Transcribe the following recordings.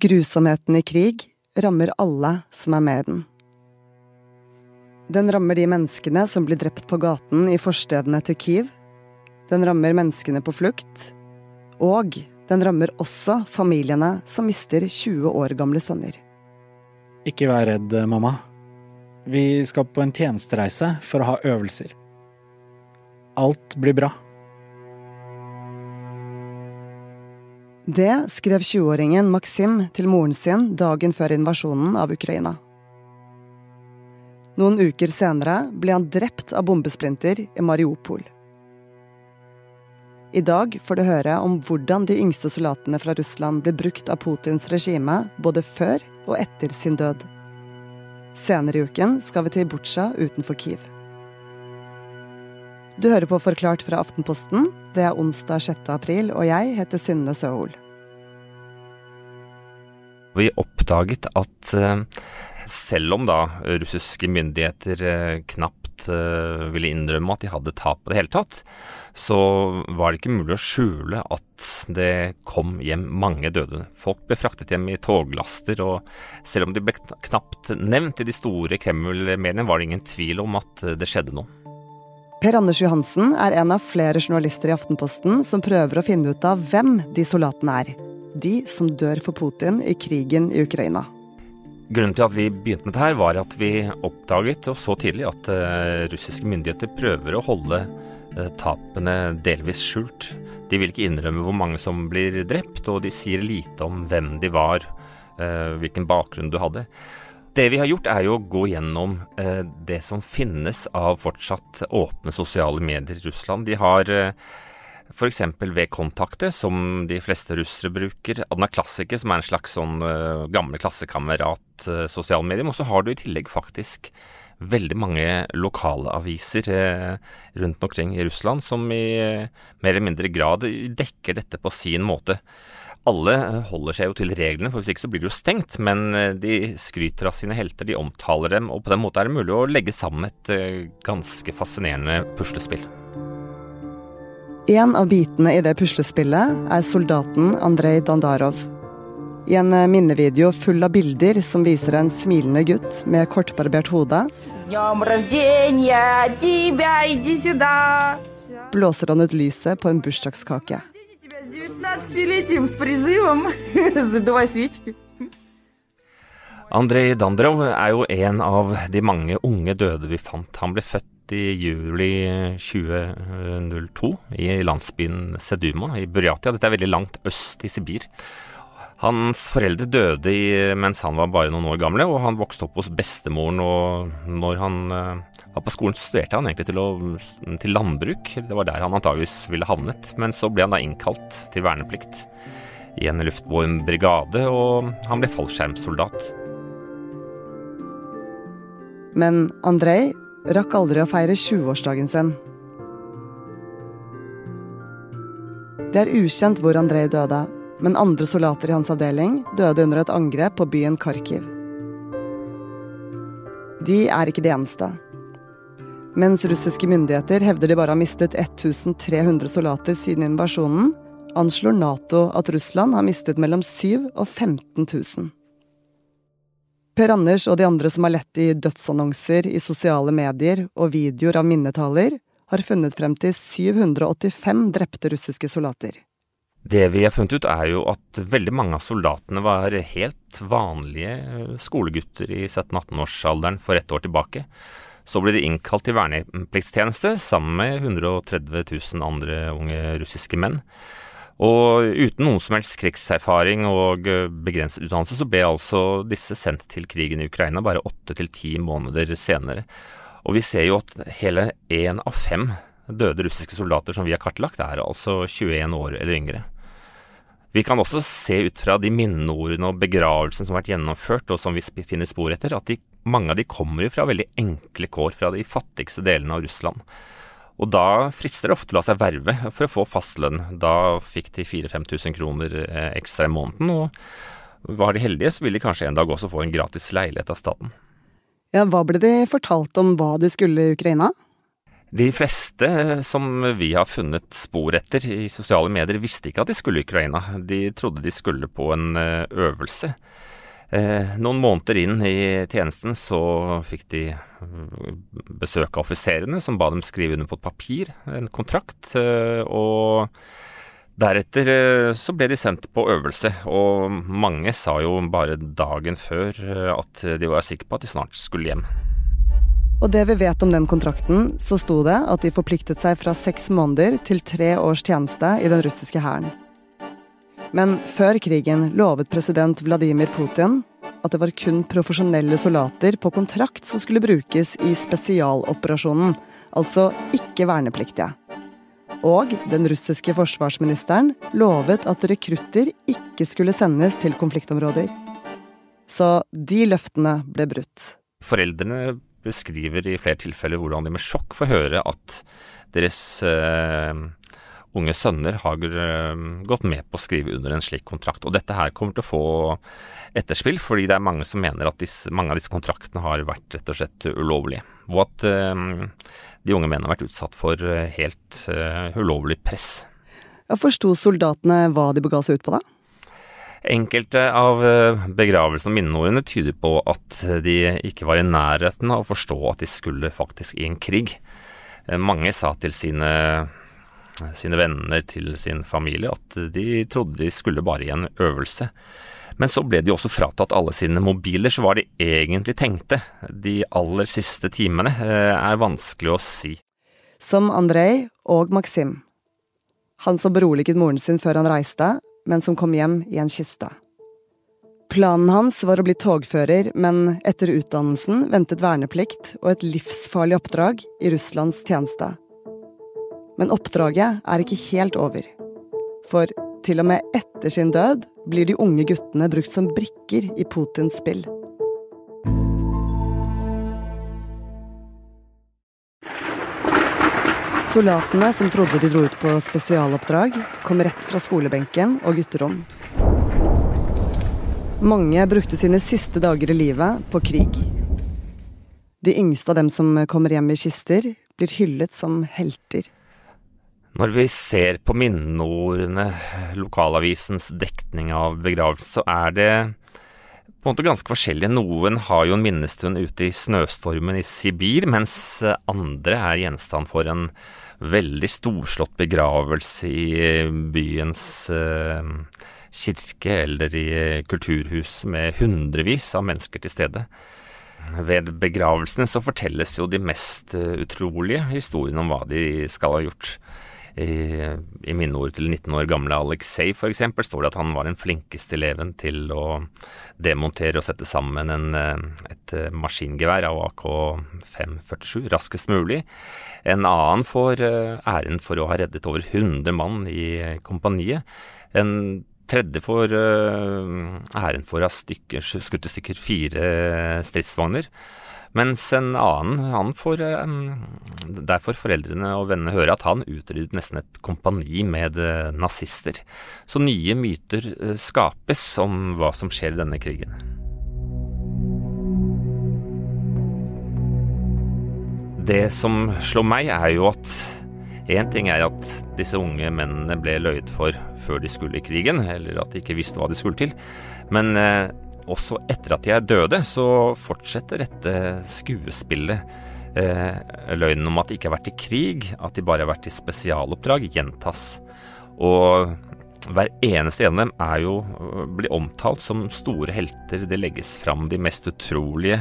Grusomheten i krig rammer alle som er med i den. Den rammer de menneskene som blir drept på gaten i forstedene til Kiev. Den rammer menneskene på flukt. Og den rammer også familiene som mister 20 år gamle sønner. Ikke vær redd, mamma. Vi skal på en tjenestereise for å ha øvelser. Alt blir bra. Det skrev 20-åringen Maksim til moren sin dagen før invasjonen av Ukraina. Noen uker senere ble han drept av bombesplinter i Mariupol. I dag får du høre om hvordan de yngste soldatene fra Russland ble brukt av Putins regime både før og etter sin død. Senere i uken skal vi til Butsja utenfor Kiev. Du hører på Forklart fra Aftenposten. Det er onsdag 6. april, og jeg heter Synne Søhol. Vi oppdaget at eh, selv om da russiske myndigheter eh, knapt eh, ville innrømme at de hadde tap på det hele tatt, så var det ikke mulig å skjule at det kom hjem mange døde. Folk ble fraktet hjem i toglaster, og selv om de ble knapt nevnt i de store Kreml-mediene, var det ingen tvil om at det skjedde noe. Per Anders Johansen er en av flere journalister i Aftenposten som prøver å finne ut av hvem de soldatene er. De som dør for Putin i krigen i Ukraina. Grunnen til at vi begynte med dette, var at vi oppdaget og så tidlig at uh, russiske myndigheter prøver å holde uh, tapene delvis skjult. De vil ikke innrømme hvor mange som blir drept, og de sier lite om hvem de var, uh, hvilken bakgrunn du hadde. Det vi har gjort, er jo å gå gjennom det som finnes av fortsatt åpne sosiale medier i Russland. De har F.eks. V-kontakte, som de fleste russere bruker. Adna Klassiker, som er en slags sånn eh, gamle klassekamerat-sosialmedium. medier. Og så har du i tillegg faktisk veldig mange lokale aviser eh, rundt omkring i Russland som i eh, mer eller mindre grad dekker dette på sin måte. Alle holder seg jo til reglene, for hvis ikke så blir det jo stengt. Men de skryter av sine helter, de omtaler dem, og på den måten er det mulig å legge sammen et ganske fascinerende puslespill. En av bitene i det puslespillet er soldaten Andrej Dandarov. I en eh, minnevideo full av bilder som viser en smilende gutt med kortbarbert hode, blåser han ut lyset på en bursdagskake. Andrej Dandrov er jo en av de mange unge døde vi fant. Han ble født i juli 2002 i landsbyen Seduma i Buryatia. Dette er veldig langt øst i Sibir. Hans foreldre døde i, mens han var bare noen år gamle, og han vokste opp hos bestemoren. og Når han uh, var på skolen, studerte han egentlig til, å, til, landbruk. Det var der han antageligvis ville havnet. Men så ble han da innkalt til verneplikt i en luftbåren brigade, og han ble fallskjermsoldat. Men Andrej rakk aldri å feire 20-årsdagen sin. Det er ukjent hvor Andrej døde, men andre soldater i hans avdeling døde under et angrep på byen Kharkiv. De er ikke de eneste. Mens russiske myndigheter hevder de bare har mistet 1300 soldater siden invasjonen, anslår Nato at Russland har mistet mellom 7 og 15 000. Per Anders og de andre som har lett i dødsannonser i sosiale medier og videoer av minnetaler, har funnet frem til 785 drepte russiske soldater. Det vi har funnet ut, er jo at veldig mange av soldatene var helt vanlige skolegutter i 17-18-årsalderen for ett år tilbake. Så ble de innkalt til vernepliktstjeneste sammen med 130 000 andre unge russiske menn. Og uten noen som helst krigserfaring og eh, begrenset utdannelse, så ble altså disse sendt til krigen i Ukraina bare åtte til ti måneder senere. Og vi ser jo at hele én av fem døde russiske soldater som vi har kartlagt, er altså 21 år eller yngre. Vi kan også se ut fra de minneordene og begravelsen som har vært gjennomført, og som vi finner spor etter, at de, mange av de kommer fra veldig enkle kår, fra de fattigste delene av Russland. Og da frister det ofte å la seg verve for å få fastlønn. Da fikk de 4000-5000 kroner eh, ekstra i måneden, og var de heldige, så ville de kanskje en dag også få en gratis leilighet av staten. Ja, Hva ble de fortalt om hva de skulle i Ukraina? De fleste som vi har funnet spor etter i sosiale medier, visste ikke at de skulle i Ukraina. De trodde de skulle på en eh, øvelse. Eh, noen måneder inn i tjenesten så fikk de eh, besøk av offiserene, som ba dem skrive under på et papir, en kontrakt. Og deretter så ble de sendt på øvelse, og mange sa jo bare dagen før at de var sikre på at de snart skulle hjem. Og det vi vet om den kontrakten, så sto det at de forpliktet seg fra seks måneder til tre års tjeneste i den russiske hæren. Men før krigen lovet president Vladimir Putin at det var kun profesjonelle soldater på kontrakt som skulle brukes i spesialoperasjonen, altså ikke vernepliktige. Og den russiske forsvarsministeren lovet at rekrutter ikke skulle sendes til konfliktområder. Så de løftene ble brutt. Foreldrene beskriver i flere tilfeller hvordan de med sjokk får høre at deres uh, unge sønner har uh, gått med på å skrive under en slik kontrakt. Og dette her kommer til å få etterspill, fordi det er mange som mener at disse, mange av disse kontraktene har vært rett og slett ulovlige. Og at uh, de unge mennene har vært utsatt for helt ulovlig press. Forsto soldatene hva de bega seg ut på, da? Enkelte av eh, begravelsene og minneordene tyder på at de ikke var i nærheten av å forstå at de skulle faktisk i en krig. Eh, mange sa til sine, sine venner, til sin familie, at de trodde de skulle bare i en øvelse. Men så ble de også fratatt alle sine mobiler, så hva de egentlig tenkte de aller siste timene, eh, er vanskelig å si. Som Andrej og Maxim. Han som beroliget moren sin før han reiste, men som kom hjem i en kiste. Planen hans var å bli togfører, men etter utdannelsen ventet verneplikt og et livsfarlig oppdrag i Russlands tjeneste. Men oppdraget er ikke helt over. For til og med etter sin død blir de unge guttene brukt som brikker i Putins spill. Soldatene som trodde de dro ut på spesialoppdrag, kom rett fra skolebenken og gutterom. Mange brukte sine siste dager i livet på krig. De yngste av dem som kommer hjem i kister, blir hyllet som helter. Når vi ser på minneordene, lokalavisens dekning av begravelsen, så er det på en måte ganske forskjellige. Noen har jo en minnestund ute i snøstormen i Sibir, mens andre er gjenstand for en veldig storslått begravelse i byens uh, kirke eller i kulturhus med hundrevis av mennesker til stede. Ved begravelsene så fortelles jo de mest utrolige historiene om hva de skal ha gjort. I, i minneord til 19 år gamle Alexei f.eks. står det at han var den flinkeste eleven til å demontere og sette sammen en, eh, et eh, maskingevær av AK-547 raskest mulig. En annen får eh, æren for å ha reddet over 100 mann i kompaniet. En tredje får æren for å ha skutt i stykker fire stridsvogner. Mens en annen, han får Der får foreldrene og vennene høre at han utryddet nesten et kompani med eh, nazister. Så nye myter eh, skapes om hva som skjer i denne krigen. Det som slår meg, er jo at Én ting er at disse unge mennene ble løyet for før de skulle i krigen, eller at de ikke visste hva de skulle til. Men eh, også etter at de er døde, så fortsetter dette skuespillet. Eh, løgnen om at de ikke har vært i krig, at de bare har vært i spesialoppdrag, gjentas. Og hver eneste en av dem er jo blir omtalt som store helter. Det legges fram de mest utrolige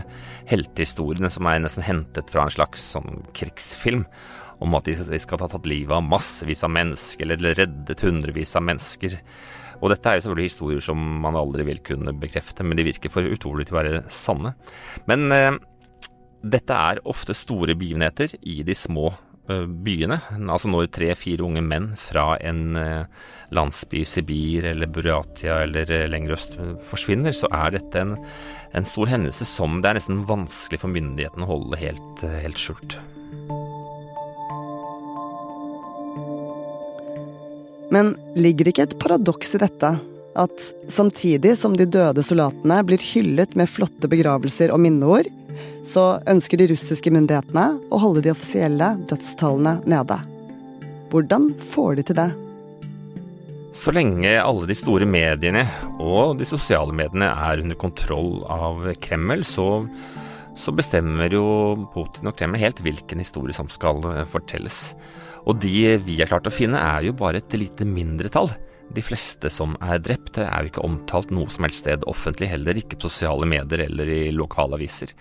heltehistoriene som er nesten hentet fra en slags sånn krigsfilm. Om at de skal ha tatt livet av massevis av mennesker, eller reddet hundrevis av mennesker. Og dette er jo selvfølgelig historier som man aldri vil kunne bekrefte, men de virker for utrolig til å være sanne. Men eh, dette er ofte store begivenheter i de små eh, byene. Altså når tre-fire unge menn fra en eh, landsby i Sibir eller Buratia eller eh, lenger øst forsvinner, så er dette en, en, stor hendelse som det er nesten vanskelig for myndighetene å holde helt, eh, helt skjult. Men ligger det ikke et paradoks i dette? At samtidig som de døde soldatene blir hyllet med flotte begravelser og minneord, så ønsker de russiske myndighetene å holde de offisielle dødstallene nede. Hvordan får de til det? Så lenge alle de store mediene og de sosiale mediene er under kontroll av Kreml, så, så bestemmer jo Putin og Kreml helt hvilken historie som skal fortelles. Og de vi har klart å finne, er jo bare et lite mindretall. De fleste som er drept, er jo ikke omtalt noe som helst sted offentlig, heller ikke på sosiale medier eller i lokalaviser.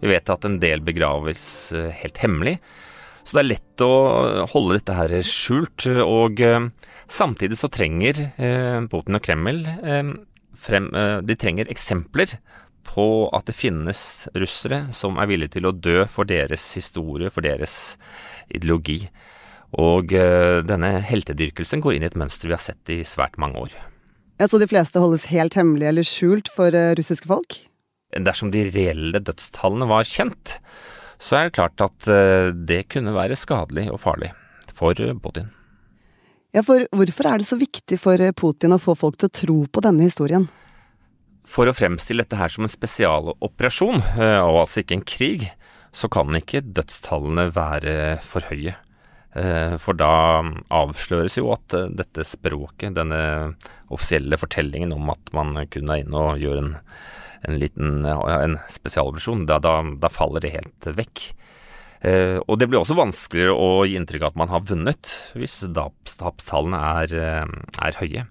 Vi vet at en del begraves eh, helt hemmelig, så det er lett å holde dette her skjult. Og eh, samtidig så trenger eh, Putin og Kreml frem, De trenger eksempler på at det finnes russere som er villige til å dø for deres historie, for deres ideologi. Og uh, denne heltedyrkelsen går inn i et mønster vi har sett i svært mange år. Ja, Så de fleste holdes helt hemmelig eller skjult for uh, russiske folk? Dersom de reelle dødstallene var kjent, så er det klart at uh, det kunne være skadelig og farlig for Putin. Ja, for hvorfor er det så viktig for Putin å få folk til å tro på denne historien? For å fremstille dette her som en spesialoperasjon, og altså ikke en krig, så kan ikke dødstallene være for høye. Eh, for da avsløres jo at eh, dette språket, denne offisielle fortellingen om at man kunne inn og gjøre en, en liten en spesialversjon, da, da, da, faller det helt vekk. Eh, og det blir også vanskeligere å gi inntrykk av at man har vunnet, hvis tapstallene er, er høye.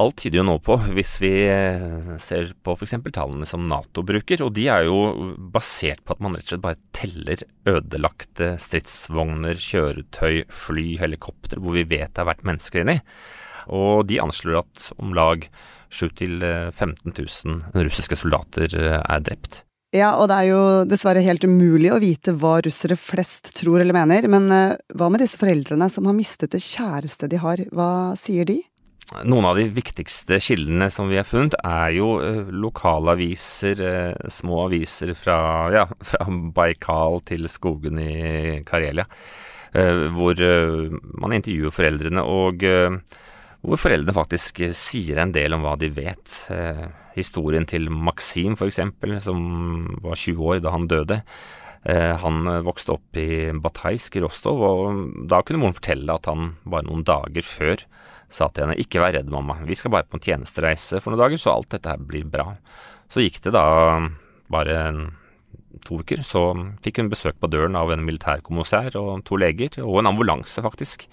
Alt tyder jo nå på, hvis vi eh, ser på f.eks. tallene som Nato bruker, og de er jo basert på at man rett og slett bare teller ødelagte stridsvogner, kjøretøy, fly, helikoptre, hvor vi vet det har vært mennesker inni. Og de anslår at om lag 7 000-15 000 russiske soldater eh, er drept. Ja, og det er jo dessverre helt umulig å vite hva russere flest tror eller mener, men eh, hva med disse foreldrene som har mistet det kjæreste de har, hva sier de? Noen av de viktigste kildene som vi har funnet, er jo uh, lokalaviser, uh, små aviser fra, ja, fra, Baikal til skogen i Karelia, uh, hvor man intervjuer foreldrene, og hvor foreldrene faktisk sier en del om hva de vet. historien til Maxim, eksempel, som var 20 år da han døde. Han vokste opp i Bataisk i Rostov, og da kunne moren fortelle at han bare noen dager før sa til henne ikke vær redd, mamma, vi skal bare på en tjenestereise for noen dager, så alt dette her blir bra. Så gikk det da bare to uker, så fikk hun besøk på døren av en militærkommissær og to leger, og en ambulanse, faktisk,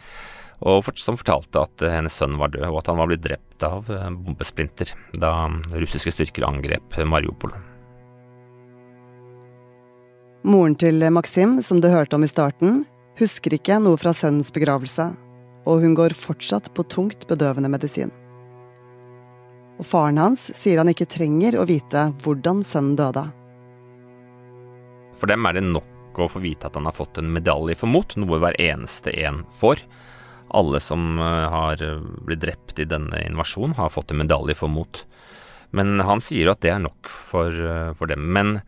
og som fortalte at hennes sønn var død, og at han var blitt drept av eh, bombesplinter da russiske styrker angrep Mariupol. Moren til Maxim, som du hørte om i starten, husker ikke noe fra sønnens begravelse og hun går fortsatt på tungt bedøvende medisin. Og faren hans sier han ikke trenger å vite hvordan sønnen døde. For dem er det nok å få vite at han har fått en medalje for mot, noe hver eneste en får. Alle som eh, har blitt drept i denne invasjonen, har fått en medalje for mot. Men han sier jo at det er nok for, eh, for dem. Men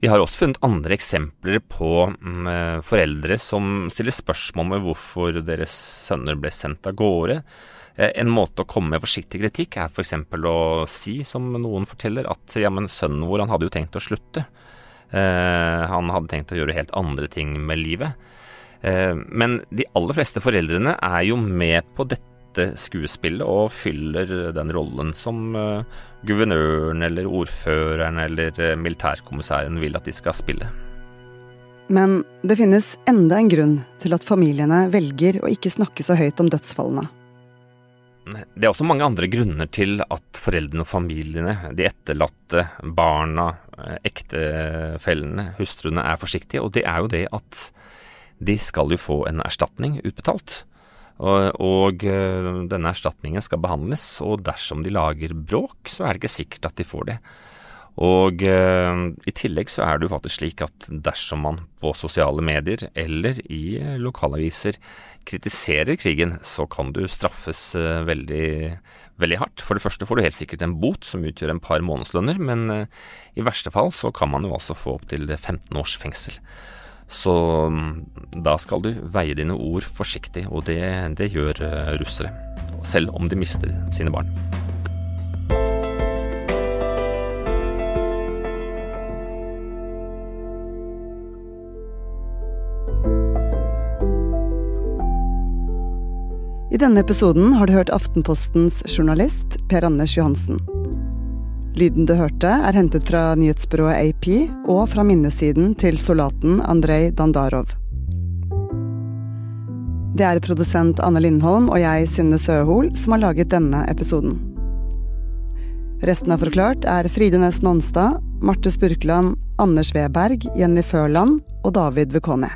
vi har også funnet andre eksempler på mm, eh, foreldre som stiller spørsmål med hvorfor deres sønner ble sendt av gårde. Eh, en måte å komme med forsiktig kritikk er f.eks. å si, som noen forteller, at ja, men sønnen vår han hadde jo tenkt å slutte. Eh, han hadde tenkt å gjøre helt andre ting med livet. Eh, men de aller fleste foreldrene er jo med på dette dette skuespillet og fyller den rollen som uh, guvernøren eller ordføreren eller uh, militærkommissæren vil at de skal spille. Men det finnes enda en grunn til at familiene velger å ikke snakke så høyt om dødsfallene. Det er også mange andre grunner til at foreldrene og familiene, de etterlatte, barna, eh, ektefellene, hustruene er forsiktige. Og det er jo det at de skal jo få en erstatning utbetalt. Og, og eh, denne erstatningen skal behandles, og dersom de lager bråk, så er det ikke sikkert at de får det. Og eh, i tillegg så er det jo faktisk slik at dersom man på sosiale medier eller i lokalaviser kritiserer krigen, så kan du straffes eh, veldig, veldig hardt. For det første får du helt sikkert en bot som utgjør en par månedslønner, men eh, i verste fall så kan man jo altså få opptil 15 års fengsel. Så mm, da skal du veie dine ord forsiktig, og det, det gjør eh, russere. Selv om de mister sine barn. I denne episoden har du hørt Aftenpostens journalist Per Anders Johansen. Lyden du hørte, er hentet fra nyhetsbyrået AP og fra minnesiden til soldaten Andrej Dandarov. Det er produsent Anne Lindholm og jeg, Synne Søhol, som har laget denne episoden. Resten av Forklart er Fride Næss Nonstad, Marte Spurkland, Anders Weberg, Jenny Førland og David Vekone.